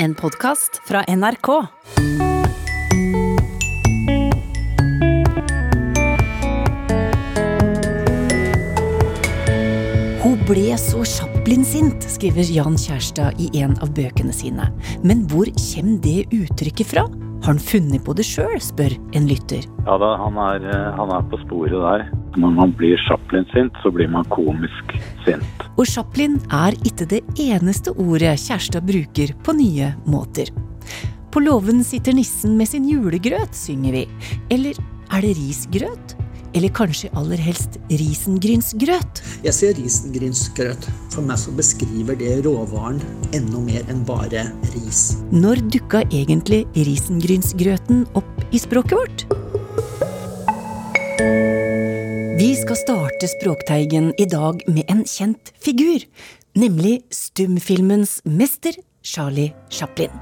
En podkast fra NRK. Hun ble så Chaplin-sint, skriver Jan Kjærstad i en av bøkene sine. Men hvor kommer det uttrykket fra? Har han funnet på det sjøl, spør en lytter. Ja da, han er, eh, han er på sporet der. Når man blir Chaplin-sint, så blir man komisk sint. Og Chaplin er ikke det eneste ordet Kjærstad bruker på nye måter. På låven sitter nissen med sin julegrøt, synger vi. Eller er det risgrøt? Eller kanskje aller helst risengrynsgrøt? Jeg ser risengrynsgrøt. For meg så beskriver det råvaren enda mer enn bare ris. Når dukka egentlig risengrynsgrøten opp i språket vårt? Vi skal starte Språkteigen i dag med en kjent figur, nemlig stumfilmens mester Charlie Chaplin.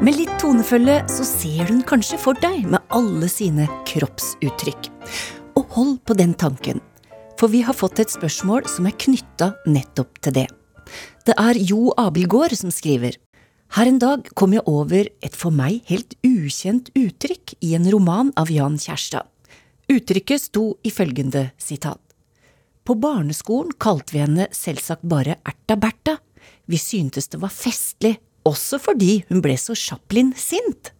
Med litt tonefølge så ser hun kanskje for deg med alle sine kroppsuttrykk. Og hold på den tanken, for vi har fått et spørsmål som er knytta nettopp til det. Det er Jo Abelgård som skriver. Her en dag kom jeg over et for meg helt ukjent uttrykk i en roman av Jan Kjærstad. Uttrykket sto i følgende sitat. På barneskolen kalte vi henne selvsagt bare Erta Bertha. Vi syntes det var festlig, også fordi hun ble så Chaplin-sint.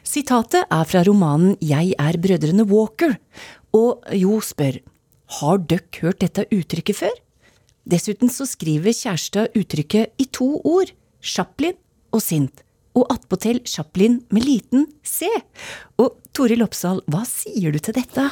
Sitatet er fra romanen Jeg er brødrene Walker, og Jo spør har døkk hørt dette uttrykket før? Dessuten så skriver Kjærstad uttrykket i to ord, Chaplin og sint, og attpåtil Chaplin med liten c. Og Toril Oppsal, hva sier du til dette?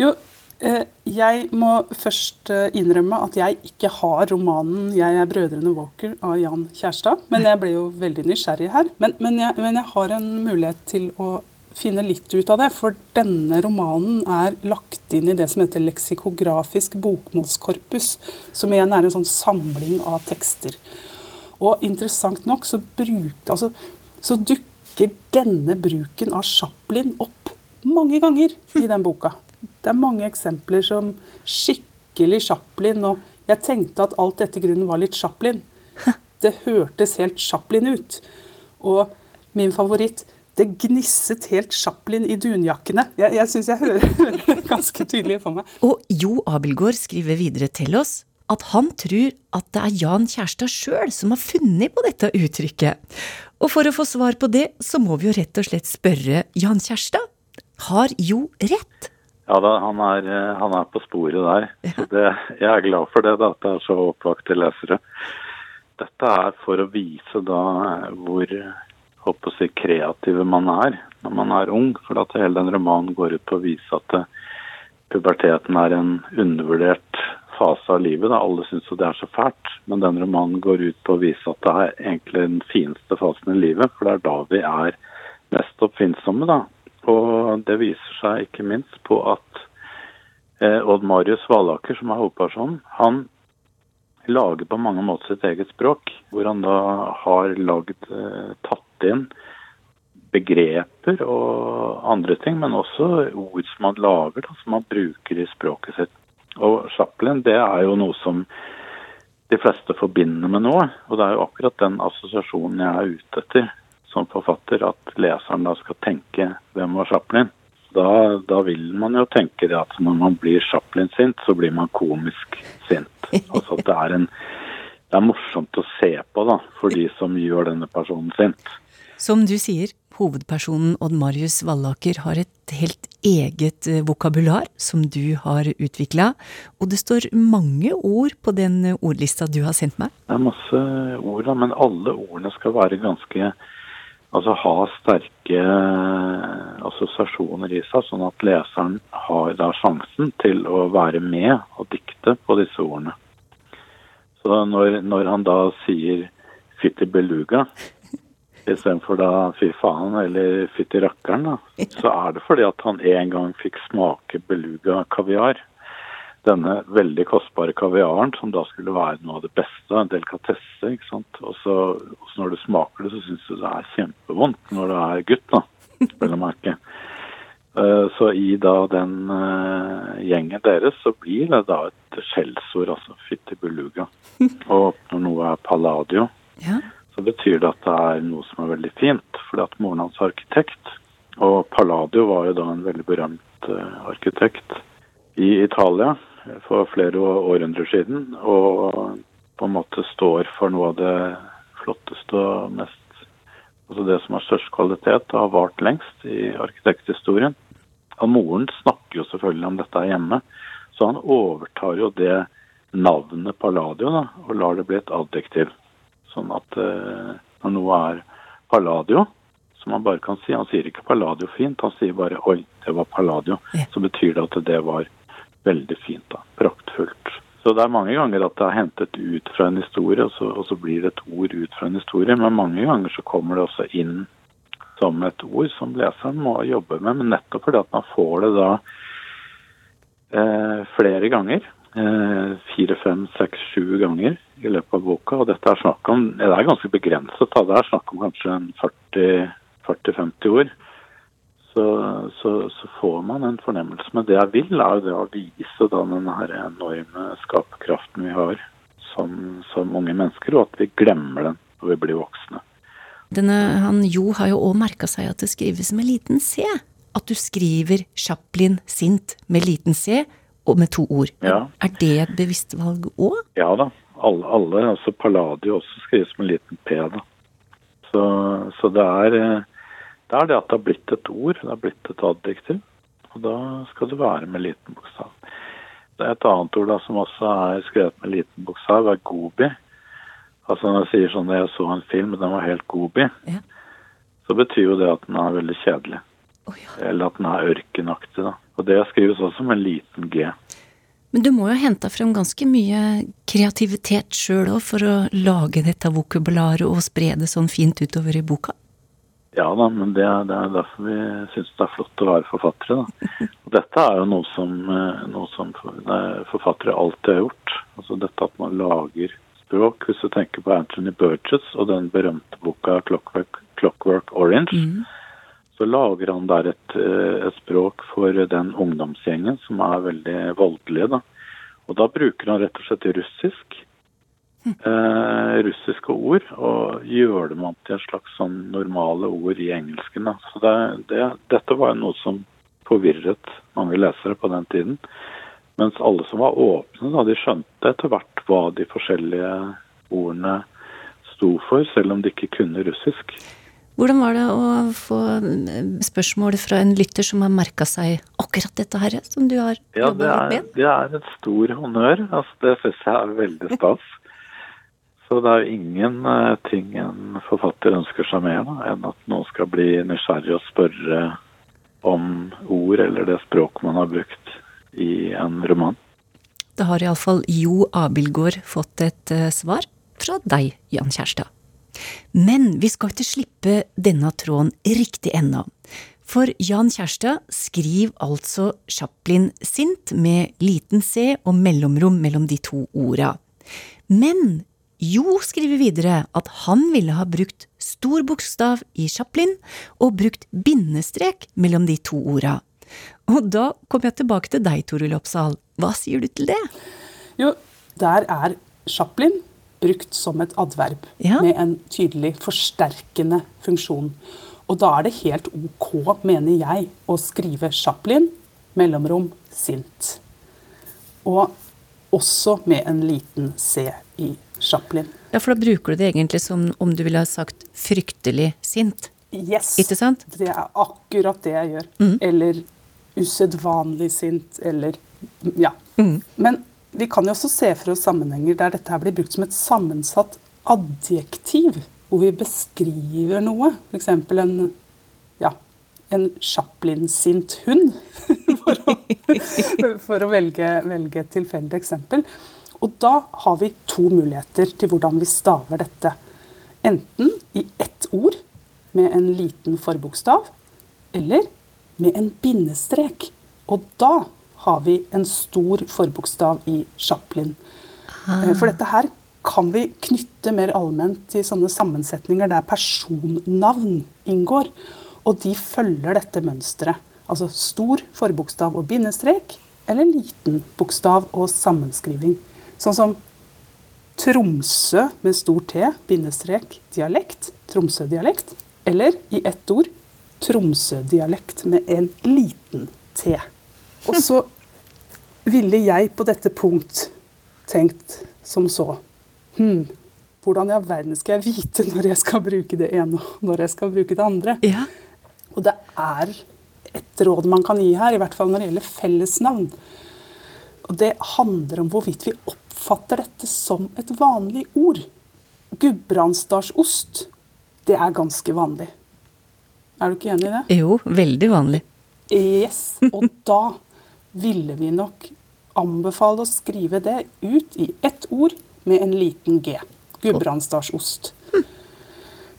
Jo, eh, jeg må først eh, innrømme at jeg ikke har romanen 'Jeg er brødrene Walker' av Jan Kjærstad. Men jeg ble jo veldig nysgjerrig her. Men, men, jeg, men jeg har en mulighet til å finne litt ut av det. For denne romanen er lagt inn i det som heter leksikografisk bokmålskorpus. Som igjen er en sånn samling av tekster. Og interessant nok så, bruk, altså, så dukker denne bruken av Chaplin opp mange ganger i den boka. Det er mange eksempler som skikkelig Chaplin. Og jeg tenkte at alt dette grunnen var litt Chaplin. Det hørtes helt Chaplin ut. Og min favoritt det gnisset helt Chaplin i dunjakkene. Jeg, jeg syns jeg hører det ganske tydelig for meg. Og Jo Abelgaard skriver videre til oss at han tror at det er Jan Kjærstad sjøl som har funnet på dette uttrykket. Og for å få svar på det, så må vi jo rett og slett spørre Jan Kjærstad. Har Jo rett? Ja da, han er, eh, han er på sporet der. Så det, jeg er glad for det, da, at det er så oppvakte lesere. Dette er for å vise da eh, hvor håper å si, kreative man er når man er ung. For at hele den romanen går ut på å vise at puberteten er en undervurdert fase av livet. Da. Alle syns jo det er så fælt, men den romanen går ut på å vise at det er egentlig den fineste fasen i livet. For det er da vi er mest oppfinnsomme, da. Og det viser seg ikke minst på at eh, Odd Marius Valaker, som er hovedpersonen, han lager på mange måter sitt eget språk. Hvor han da har lagd, eh, tatt inn begreper og andre ting, men også ord som han lager, da, som han bruker i språket sitt. Og Chaplin det er jo noe som de fleste forbinder med noe. Og det er jo akkurat den assosiasjonen jeg er ute etter som forfatter, at leseren da skal tenke hvem var Chaplin. Da, da vil man jo tenke det at når man blir Chaplin-sint, så blir man komisk sint. Altså at det er, en, det er morsomt å se på da, for de som gjør denne personen sint. Som du sier, hovedpersonen Odd Marius Vallaker har et helt eget eh, vokabular som du har utvikla, og det står mange ord på den ordlista du har sendt meg? Det er masse ord, da, men alle ordene skal være ganske Altså ha sterke assosiasjoner i seg, sånn at leseren har da sjansen til å være med og dikte på disse ordene. Så når, når han da sier 'fitti beluga', istedenfor da 'fy faen' eller 'fytti rakkeren', da, så er det fordi at han en gang fikk smake beluga kaviar. Denne veldig kostbare kaviaren som da skulle være noe av det beste, en delikatesse. ikke sant? Og så, når du smaker det, så syns du det er kjempevondt når du er gutt, da, vel å merke. Uh, så i da den uh, gjengen deres så blir det da et skjellsord, altså fytti beluga. Og når noe er palladio, Ja. Betyr det at det er noe som er veldig fint. Fordi at moren hans er arkitekt. Og Palladio var jo da en veldig berømt eh, arkitekt i Italia for flere århundrer siden. Og på en måte står for noe av det flotteste og mest Altså det som har størst kvalitet og har vart lengst i arkitekthistorien. Og moren snakker jo selvfølgelig om dette hjemme, så han overtar jo det navnet Palladio da, og lar det bli et adjektiv. Sånn at eh, når noe er Palladio, som han bare kan si Han sier ikke Palladio fint, han sier bare 'oi, det var Palladio'. Ja. Så betyr det at det var veldig fint. da, Praktfullt. Så det er mange ganger at det er hentet ut fra en historie, og så, og så blir det et ord ut fra en historie. Men mange ganger så kommer det også inn som et ord som leseren må jobbe med. Men nettopp fordi at man får det da eh, flere ganger. Eh, fire, fem, seks, sju ganger i løpet av boka. Og dette er snakk om Det er ganske begrenset. Det er snakk om kanskje 40-50 ord. Så, så, så får man en fornemmelse. Men det jeg vil, er det å vise da den enorme skaperkraften vi har som, som unge mennesker, og at vi glemmer den når vi blir voksne. Denne, han Jo har jo òg merka seg at det skrives med liten c. At du skriver Chaplin sint med liten c med to ord. Ja. Er det et bevisst valg òg? Ja da. Alle, alle altså Palladio også skrives med liten p, da. Så, så det, er, det er det at det har blitt et ord, det har blitt et adjektiv. Og da skal det være med liten bokstav. Det er et annet ord da som også er skrevet med liten bokstav, er gobi. Altså når jeg sier sånn at jeg så en film, den var helt gobi, Ja. så betyr jo det at den er veldig kjedelig. Å ja. Eller at den er ørkenaktig, da. Og det skrives også med en liten g. Men du må jo ha henta frem ganske mye kreativitet sjøl òg for å lage dette vokabularet og spre det sånn fint utover i boka? Ja da, men det, er- det er derfor vi syns det er flott å være forfattere. Da. Og dette er jo noe som, eh, noe som forfattere alltid har gjort. Altså dette at man lager språk. Hvis du tenker på Anthony Burgess og den berømte boka 'Clockwork, Clockwork Orange', så lager han der et, eh, et språk for den ungdomsgjengen som er veldig voldelige. Da. Og da bruker han rett og slett russisk. Eh, russiske ord og gjør dem om til en slags sånn normale ord i engelsken. Da. Så det, det, dette var noe som forvirret mange lesere på den tiden. Mens alle som var åpne, da, de skjønte etter hvert hva de forskjellige ordene sto for, selv om de ikke kunne russisk. Hvordan var det å få eh, spørsmål fra en lytter som har merka seg akkurat dette her, som du har Ja, jobba med? det er et stor honnør. Altså, det syns jeg er veldig stas. Så det er jo ingen eh, en forfatter ønsker seg mer da, enn at noen skal bli nysgjerrig og spørre om ord eller det språk man har brukt i en roman. Da har iallfall Jo Abilgaard fått et eh, svar fra deg, Jan Kjærstad. Men vi skal ikke slippe denne tråden riktig ennå. For Jan Kjærstad skriver altså Chaplin sint med liten c og mellomrom mellom de to orda. Men Jo skriver videre at han ville ha brukt stor bokstav i Chaplin og brukt bindestrek mellom de to orda. Og da kommer jeg tilbake til deg, Toril Oppsal. Hva sier du til det? Jo, der er Chaplin brukt som et adverb Ja. med en tydelig forsterkende funksjon. Og da er det helt ok, mener jeg, å skrive Chaplin, mellomrom, sint. Og også med en liten c i Chaplin. Ja, for da bruker du det egentlig som om du ville ha sagt fryktelig sint. Yes! Ikke sant? Det er akkurat det jeg gjør. Eller usedvanlig sint, eller Ja. Men vi kan jo også se for oss sammenhenger der dette her blir brukt som et sammensatt adjektiv, hvor vi beskriver noe. F.eks. en ja, en Chaplin-sint hund, for å, for å velge, velge et tilfeldig eksempel. Og da har vi to muligheter til hvordan vi staver dette. Enten i ett ord med en liten forbokstav, eller med en bindestrek. Og da har vi en stor forbokstav i Chaplin. Eh, For dette her kan vi knytte mer allment til sånne sammensetninger der personnavn inngår. Og de følger dette mønsteret. Altså stor forbokstav og bindestrek, eller liten bokstav og sammenskriving. Sånn som Tromsø med stor T, bindestrek, dialekt, Tromsø-dialekt. Eller i ett ord Tromsø-dialekt med en liten T. Og så ville jeg på dette punkt tenkt som så Hm, hvordan i all verden skal jeg vite når jeg skal bruke det ene og når jeg skal bruke det andre? Ja. Og det er et råd man kan gi her, i hvert fall når det gjelder fellesnavn. Og det handler om hvorvidt vi oppfatter dette som et vanlig ord. Gudbrandsdalsost, det er ganske vanlig. Er du ikke enig i det? Jo, veldig vanlig. Yes. Og da ville vi nok anbefale å skrive det ut i ett ord med en liten G. Gudbrandsdalsost.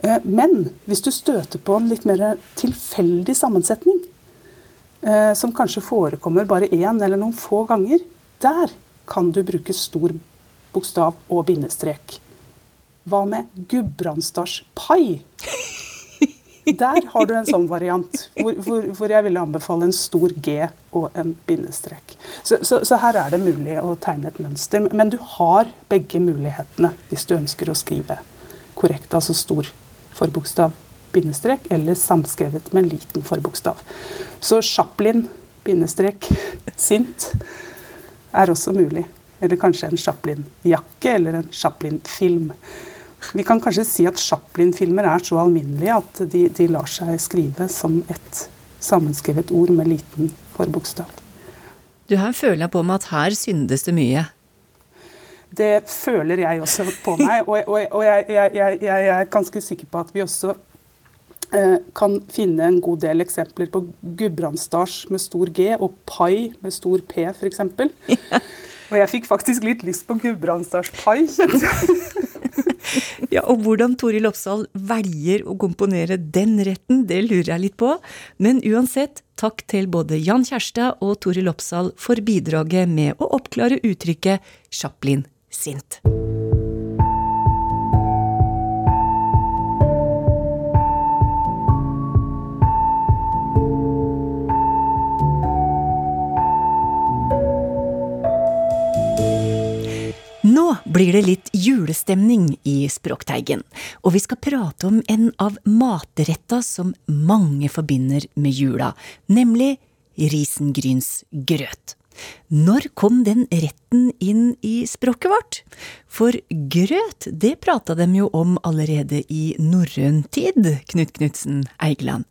Eh, Men hvis du støter på en litt mer tilfeldig sammensetning, eh, som kanskje forekommer bare én eller noen få ganger, der kan du bruke stor bokstav og bindestrek. Hva med gudbrandsdalspai? Der har du en sånn variant, hvor, hvor, hvor jeg ville anbefale en stor G og en bindestrek. Så, så, så her er det mulig å tegne et mønster. Men du har begge mulighetene hvis du ønsker å skrive korrekt. Altså stor forbokstav, bindestrek, eller samskrevet med en liten forbokstav. Så Chaplin, bindestrek, sint, er også mulig. Eller kanskje en Chaplin-jakke eller en Chaplin-film. Vi kan kanskje si at Chaplin-filmer er så alminnelige at de, de lar seg skrive som et sammenskrevet ord med liten forbokstav. Du, her føler jeg på meg at her syndes det mye. Det føler jeg også på meg, og, og, og jeg, jeg, jeg, jeg er ganske sikker på at vi også eh, kan finne en god del eksempler på Gudbrandsdals med stor G og pai med stor P, f.eks. Og jeg fikk faktisk litt lyst på Gudbrandsdalspai. kjente jeg. Ja, og hvordan Toril Oppsal velger å komponere den retten, det lurer jeg litt på. Men uansett, takk til både Jan Kjærstad og Toril Oppsal for bidraget med å oppklare uttrykket Chaplin sint. Blir det litt julestemning i Språkteigen, og vi skal prate om en av matretta som mange forbinder med jula, nemlig risengrynsgrøt. Når kom den retten inn i språket vårt? For grøt, det prata dem jo om allerede i norrøn tid, Knut Knutsen Eigeland.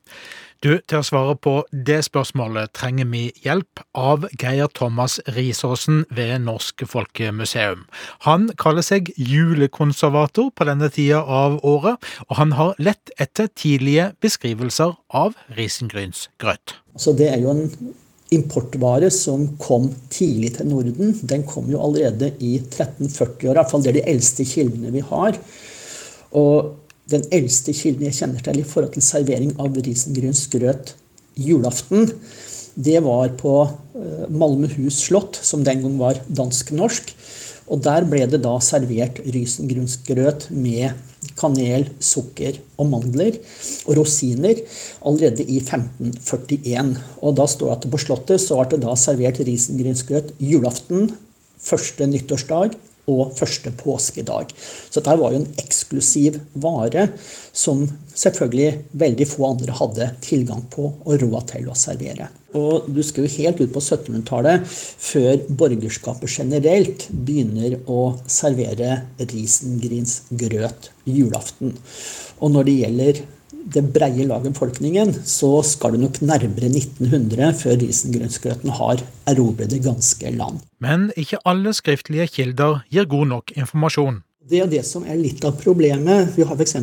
Du, til å svare på det spørsmålet trenger vi hjelp av Geir Thomas Risåsen ved Norsk Folkemuseum. Han kaller seg julekonservator på denne tida av året, og han har lett etter tidlige beskrivelser av risengrynsgrøt. Så det er jo en importvare som kom tidlig til Norden. Den kom jo allerede i 1340-åra, i hvert fall det er de eldste kildene vi har. Og den eldste kilden jeg kjenner til i forhold til servering av risengrynsgrøt julaften, det var på Malmehus Malmøhus slott, som den gang var dansk-norsk. Og der ble det da servert risengrynsgrøt med kanel, sukker og mandler og rosiner allerede i 1541. Og da står det at på Slottet så ble det da servert risengrynsgrøt julaften, første nyttårsdag og første påskedag. Så dette var jo en eksklusiv vare som selvfølgelig veldig få andre hadde tilgang på og råd til å servere. Og du skal jo helt ut på 1700-tallet før borgerskapet generelt begynner å servere risengrynsgrøt julaften. Og når det gjelder det breie lag av befolkningen, så skal det nok nærmere 1900 før risengrynsgrøten har erobret det ganske land. Men ikke alle skriftlige kilder gir god nok informasjon. Det er det som er litt av problemet. Vi har f.eks.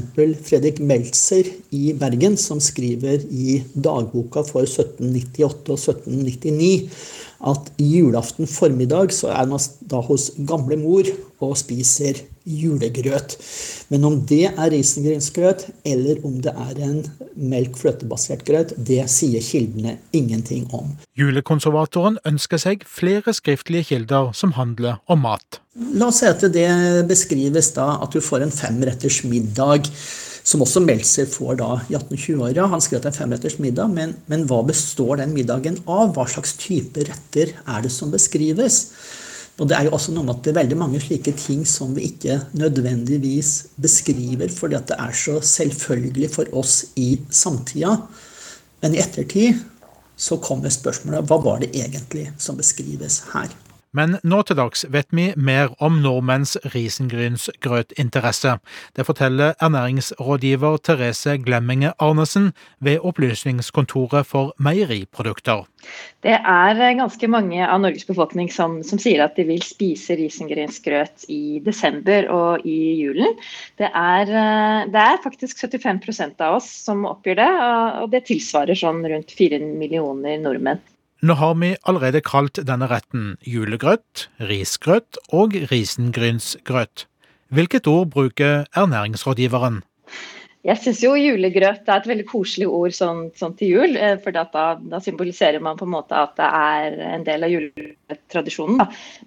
Fredrik Meltzer i Bergen, som skriver i dagboka for 1798 og 1799 at julaften formiddag så er man da hos gamle mor og spiser julegrøt. Men om det er risengrynsgrøt eller om det er en melk-fløtebasert grøt, det sier kildene ingenting om. Julekonservatoren ønsker seg flere skriftlige kilder som handler om mat. La oss si at det beskrives da at du får en femretters middag, som også Meltzer får da i 1820-åra. Han skriver at det er femretters middag, men, men hva består den middagen av? Hva slags type retter er det som beskrives? Og det er jo også noe med at det er veldig mange slike ting som vi ikke nødvendigvis beskriver fordi at det er så selvfølgelig for oss i samtida. Men i ettertid så kommer spørsmålet hva var det egentlig som beskrives her? Men nå til dags vet vi mer om nordmenns risengrynsgrøtinteresse. Det forteller ernæringsrådgiver Therese Glemminge Arnesen ved Opplysningskontoret for meieriprodukter. Det er ganske mange av Norges befolkning som, som sier at de vil spise risengrynsgrøt i desember og i julen. Det er, det er faktisk 75% av oss som oppgir det, og det tilsvarer sånn rundt 4 millioner nordmenn. Nå har vi allerede kalt denne retten julegrøt, risgrøt og risengrynsgrøt. Hvilket ord bruker ernæringsrådgiveren? Jeg syns jo julegrøt er et veldig koselig ord sånn, sånn til jul. Eh, for da, da, symboliserer man på en måte at det er en del av juletradisjonen.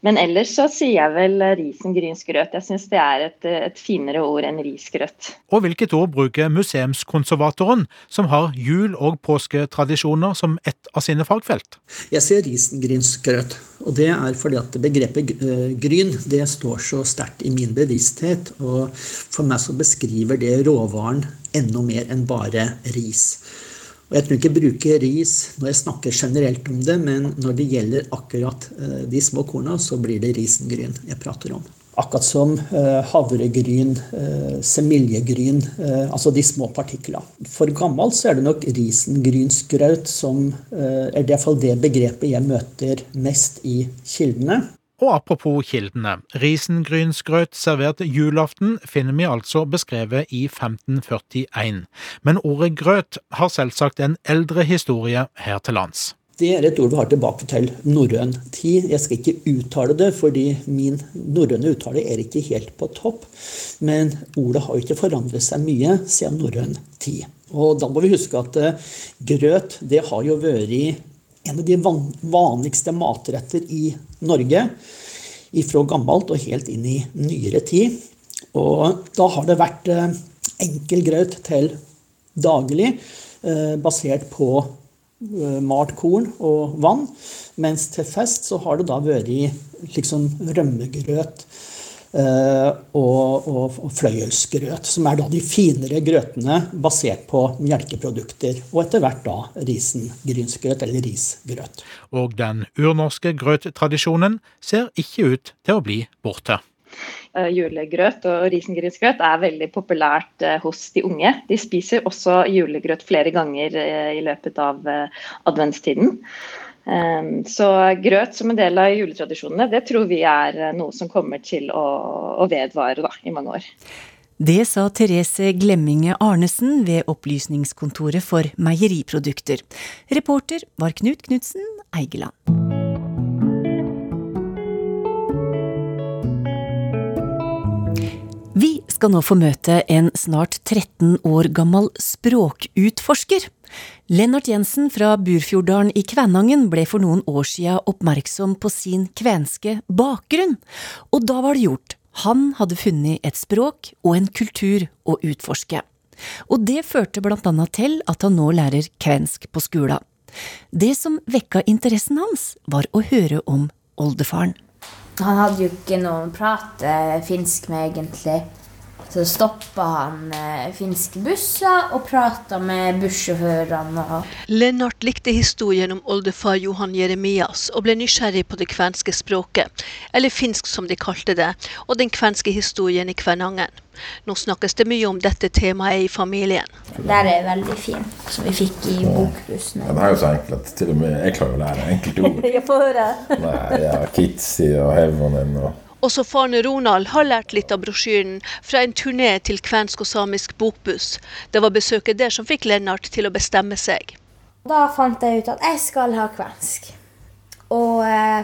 Men ellers så sier jeg vel risengrynsgrøt. Jeg syns det er et, et, finere ord enn risgrøt. Og hvilket ord bruker museumskonservatoren, som har jul- og påsketradisjoner som ett av sine fagfelt? Jeg sier risengrynsgrøt. Og det er fordi at begrepet eh, gryn det står så sterkt i min bevissthet. Og for meg så beskriver det råvaren enda mer enn bare ris. Og jeg tror ikke jeg bruker ris når jeg snakker generelt om det, men når det gjelder akkurat eh, de små korna, så blir det risengryn jeg prater om. Akkurat som uh, havregryn, uh, semiljegryn, altså de små partiklene. For gammelt så er det nok risengrynsgraut som er det, det begrepet jeg møter mest i kildene. Og apropos kildene, risengrynsgrøt servert julaften finner vi altså beskrevet i 1541. Men ordet grøt har selvsagt en eldre historie her til lands. Det er et ord vi har tilbake til norrøn tid. Jeg skal ikke uttale det, fordi min norrøne uttale er ikke helt på topp. Men ordet har ikke forandret seg mye siden norrøn tid. Og da må vi huske at eh, grøt det har jo vært en av de vanligste matretter i Norge ifra gammelt og helt inn i nyere tid. Og da har det vært eh, enkel grøt til daglig, eh, basert på Eh, malt korn og vann. Mens til fest så har det da vært liksom rømmegrøt og, og, og, fløyelsgrøt, som er da de finere grøtene basert på melkeprodukter. Og etter hvert da risengrynsgrøt eller risgrøt. Og den urnorske grøttradisjonen ser ikke ut til å bli borte. Eh, julegrøt og risengrynsgrøt er veldig populært eh, hos de unge. De spiser også julegrøt flere ganger eh, i løpet av adventstiden. Så grøt som en del av juletradisjonene, det tror vi er noe som kommer til å vedvare da, i mange år. Det sa Therese Glemminge Arnesen ved Opplysningskontoret for meieriprodukter. Reporter var Knut Knutsen Eigeland. Vi skal nå få møte en snart 13 år gammel språkutforsker. Lennart Jensen fra Burfjorddalen i Kvænangen ble for noen år siden oppmerksom på sin kvenske bakgrunn, og da var det gjort. Han hadde funnet et språk og en kultur å utforske. Og det førte blant annet til at han nå lærer kvensk på skolen. Det som vekka interessen hans, var å høre om oldefaren. Han hadde jo ikke noen prate finsk med, egentlig. Så stoppa han eh, finske busser og prata med bussjåførene. Lennart likte historien om oldefar Johan Jeremias og ble nysgjerrig på det kvenske språket, eller finsk som de kalte det, og den kvenske historien i Kvænangen. Nå snakkes det mye om dette temaet i familien. Der er veldig fin, som vi fikk i bokbussen. Ja, den er jo så enkel at til og med jeg klarer å lære enkelte ord. jeg får høre. Nei, ja, Kitsi og Hevonen og også faren Ronald har lært litt av brosjyren fra en turné til kvensk og samisk bokbuss. Det var besøket der som fikk Lennart til å bestemme seg. Da fant jeg ut at jeg skal ha kvensk. Og eh,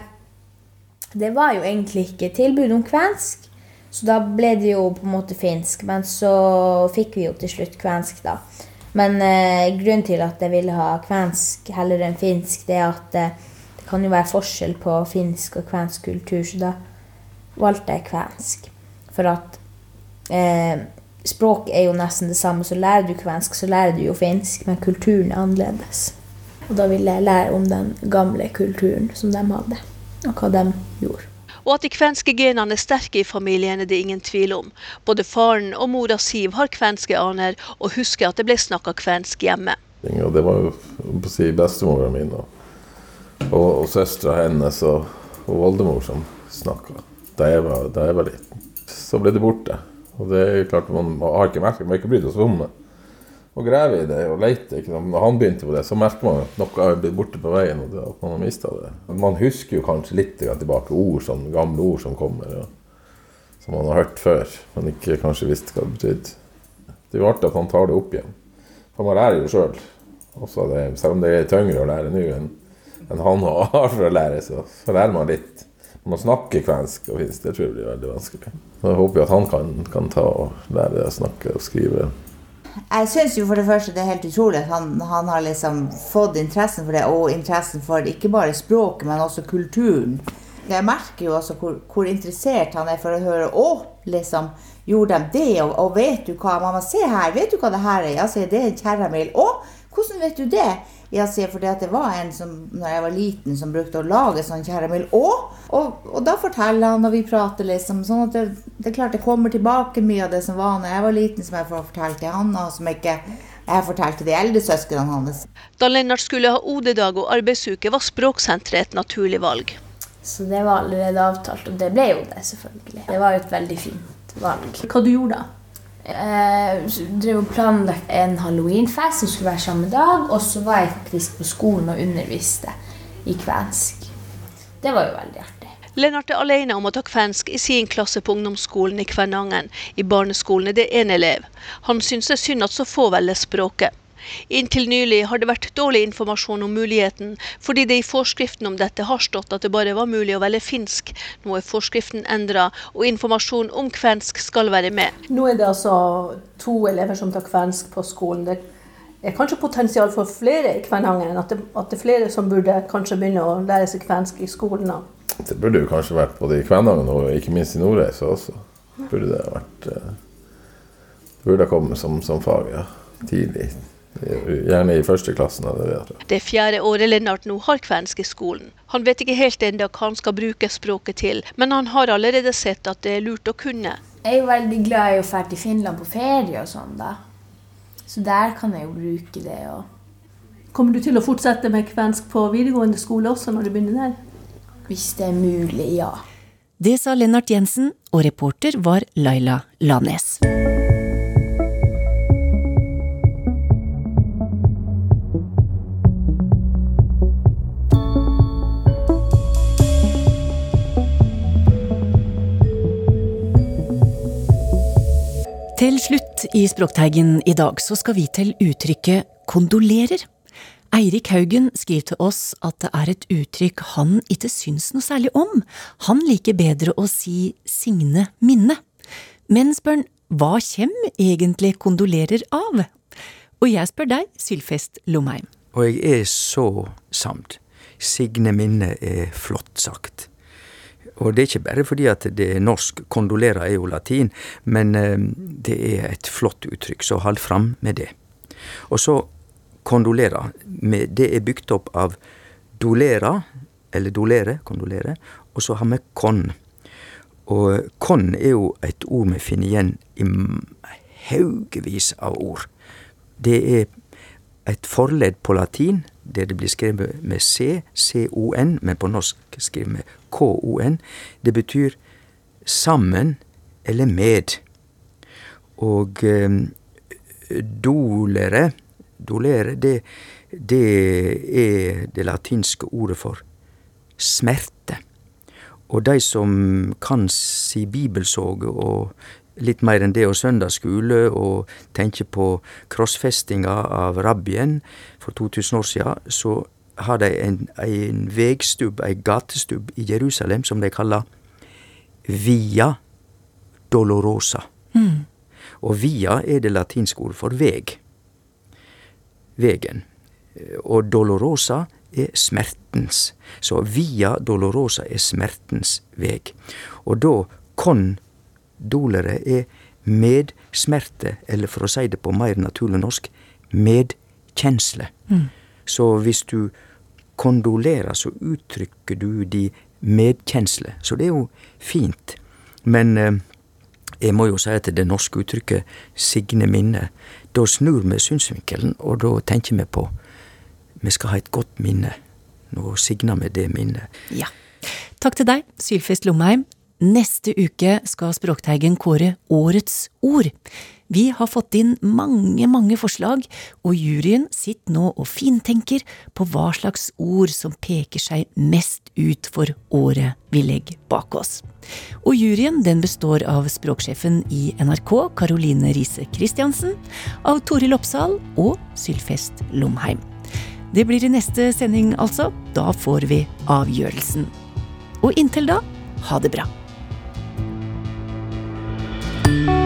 det var jo egentlig ikke tilbud om kvensk, så da ble det jo på en måte finsk. Men så fikk vi jo til slutt kvensk, da. Men eh, grunnen til at jeg ville ha kvensk heller enn finsk, det er at eh, det kan jo være forskjell på finsk og kvensk kultur. så da valgte jeg kvensk. For at eh, språk er jo nesten det samme. Så lærer du kvensk, så lærer du jo finsk, men kulturen er annerledes. Og da ville jeg lære om den gamle kulturen som de hadde, og hva de gjorde. Og at de kvenske genene er sterke i familien, er det ingen tvil om. Både faren og mora Siv har kvenske aner, og husker at det ble snakka kvensk hjemme. Og det var jo på å si bestemora mi og, og, og søstera hennes og, og oldemor som snakka da, jeg var- da jeg var liten. Så ble det borte. Og det er klart, man har ikke merket, man har ikke brydd seg om det. Og grave i det og leite? Når han begynte på det, så merker man at noe er blitt borte på veien. og at Man har mistet det. Man husker jo kanskje litt tilbake ord, sånn gamle ord som kommer. Ja. Som man har hørt før, men ikke kanskje visste hva det betydde. Det er jo artig at han tar det opp igjen. For man lærer jo sjøl. Selv om det er tyngre å lære nå enn han har for å lære, så, så lærer man litt. Man snakker kvensk og finsk, det tror jeg blir veldig vanskelig. Så jeg håper jo at han kan, kan ta og lære å snakke og skrive. Jeg syns jo for det første det er helt utrolig at han, han har liksom fått interessen for det, og interessen for ikke bare språket, men også kulturen. Jeg merker jo også hvor, hvor interessert han er for å høre Å, liksom, gjorde de det? Og, og vet du hva? Mamma, se her, vet du hva det her er? Ja, sier det er en kjerramil. Å, hvordan vet du det? Jeg sier fordi at det var en som når jeg var liten som brukte å lage sånn kjæremel Å! Og, og da forteller han, og vi prater liksom. Sånn at det, det er klart det kommer tilbake mye av det som var når jeg var liten, som jeg får fortalt til han, og som ikke jeg fortalte de eldre søsknene hans. Da Lennart skulle ha OD-dag og arbeidsuke, var Språksenteret et naturlig valg. Så det var allerede avtalt, og det ble jo det, selvfølgelig. Det var jo et veldig fint valg. Hva du gjorde da? Jeg drev planlagt en halloweenfest som skulle være samme dag, og så var jeg faktisk på skolen og underviste i kvensk. Det var jo veldig artig. Lennart er alene om å ta kvensk i sin klasse på ungdomsskolen i Kvænangen. I barneskolen er det én elev. Han syns det er synd at så få velger språket. Inntil nylig har det vært dårlig informasjon om muligheten, fordi det i forskriften om dette har stått at det bare var mulig å velge finsk. Nå er forskriften endra, og informasjon om kvensk skal være med. Nå er det altså to elever som tar kvensk på skolen. Det er kanskje potensial for flere i Kvænangen? At det, at det er flere som burde kanskje begynne å lære seg kvensk i skolen? da? Det burde jo kanskje vært både i Kvænangen og ikke minst i Nordreisa også. Burde det ha vært eh, Burde ha kommet som, som fag, ja. Tidlig. Gjerne i første klassen. Eller det. Det er fjerde året Lennart nå har kvensk i skolen. Han vet ikke helt ennå hva han skal bruke språket til, men han har allerede sett at det er lurt å kunne. Jeg er veldig glad i å dra til Finland på ferie og sånn, da. Så der kan jeg jo bruke det. og Kommer du til å fortsette med kvensk på videregående skole også når du begynner der? Hvis det er mulig, ja. Det sa Lennart Jensen, og reporter var Laila Lanes. Slutt i Språkteigen i dag så skal vi til uttrykket kondolerer. Eirik Haugen skriver til oss at det er et uttrykk han ikke syns noe særlig om. Han liker bedre å si signe minne. Men spør han, hva kjem egentlig kondolerer av? Og jeg spør deg, Sylfest Lomheim. Og jeg er så samd. Signe minne er flott sagt. Og det er ikke bare fordi at det er norsk, kondolerer er jo latin, men eh, det er et flott uttrykk, så hold fram med det. Og så kondolera, det er bygd opp av dolera, eller dolere, kondolere, og så har vi kon. Og kon er jo et ord vi finner igjen i haugevis av ord. Det er et forledd på latin, der det blir skrevet med C, C-O-N, men på norsk skrevet med K-O-N. Det betyr sammen eller med. Og eh, dolere, dolere, det, det er det latinske ordet for smerte. Og de som kan si bibelsoge og litt mer enn det, og søndagsskole, og tenker på krossfestinga av rabbien for 2000 år siden, så har de en, en vegstubb, ei gatestubb i Jerusalem, som de kaller Via Dolorosa. Mm. Og via er det latinske ord for veg. Vegen. Og dolorosa er smertens. Så via dolorosa er smertens veg. Og da kon dolere er medsmerte, eller for å si det på mer naturlig norsk, medkjensle. Mm. Så hvis du kondolerer, så uttrykker du de medkjensle. Så det er jo fint. Men eh, jeg må jo si at det norske uttrykket 'signe minne', da snur vi synsvinkelen, og da tenker vi på vi skal ha et godt minne. Nå signer vi det minnet. Ja. Takk til deg, Sylfest Lomheim. Neste uke skal Språkteigen kåre Årets ord. Vi har fått inn mange, mange forslag, og juryen sitter nå og fintenker på hva slags ord som peker seg mest ut for året vi legger bak oss. Og juryen den består av språksjefen i NRK, Caroline Riise Christiansen, av Toril Oppsal og Sylfest Lomheim. Det blir i neste sending, altså. Da får vi avgjørelsen. Og inntil da, ha det bra. Thank you.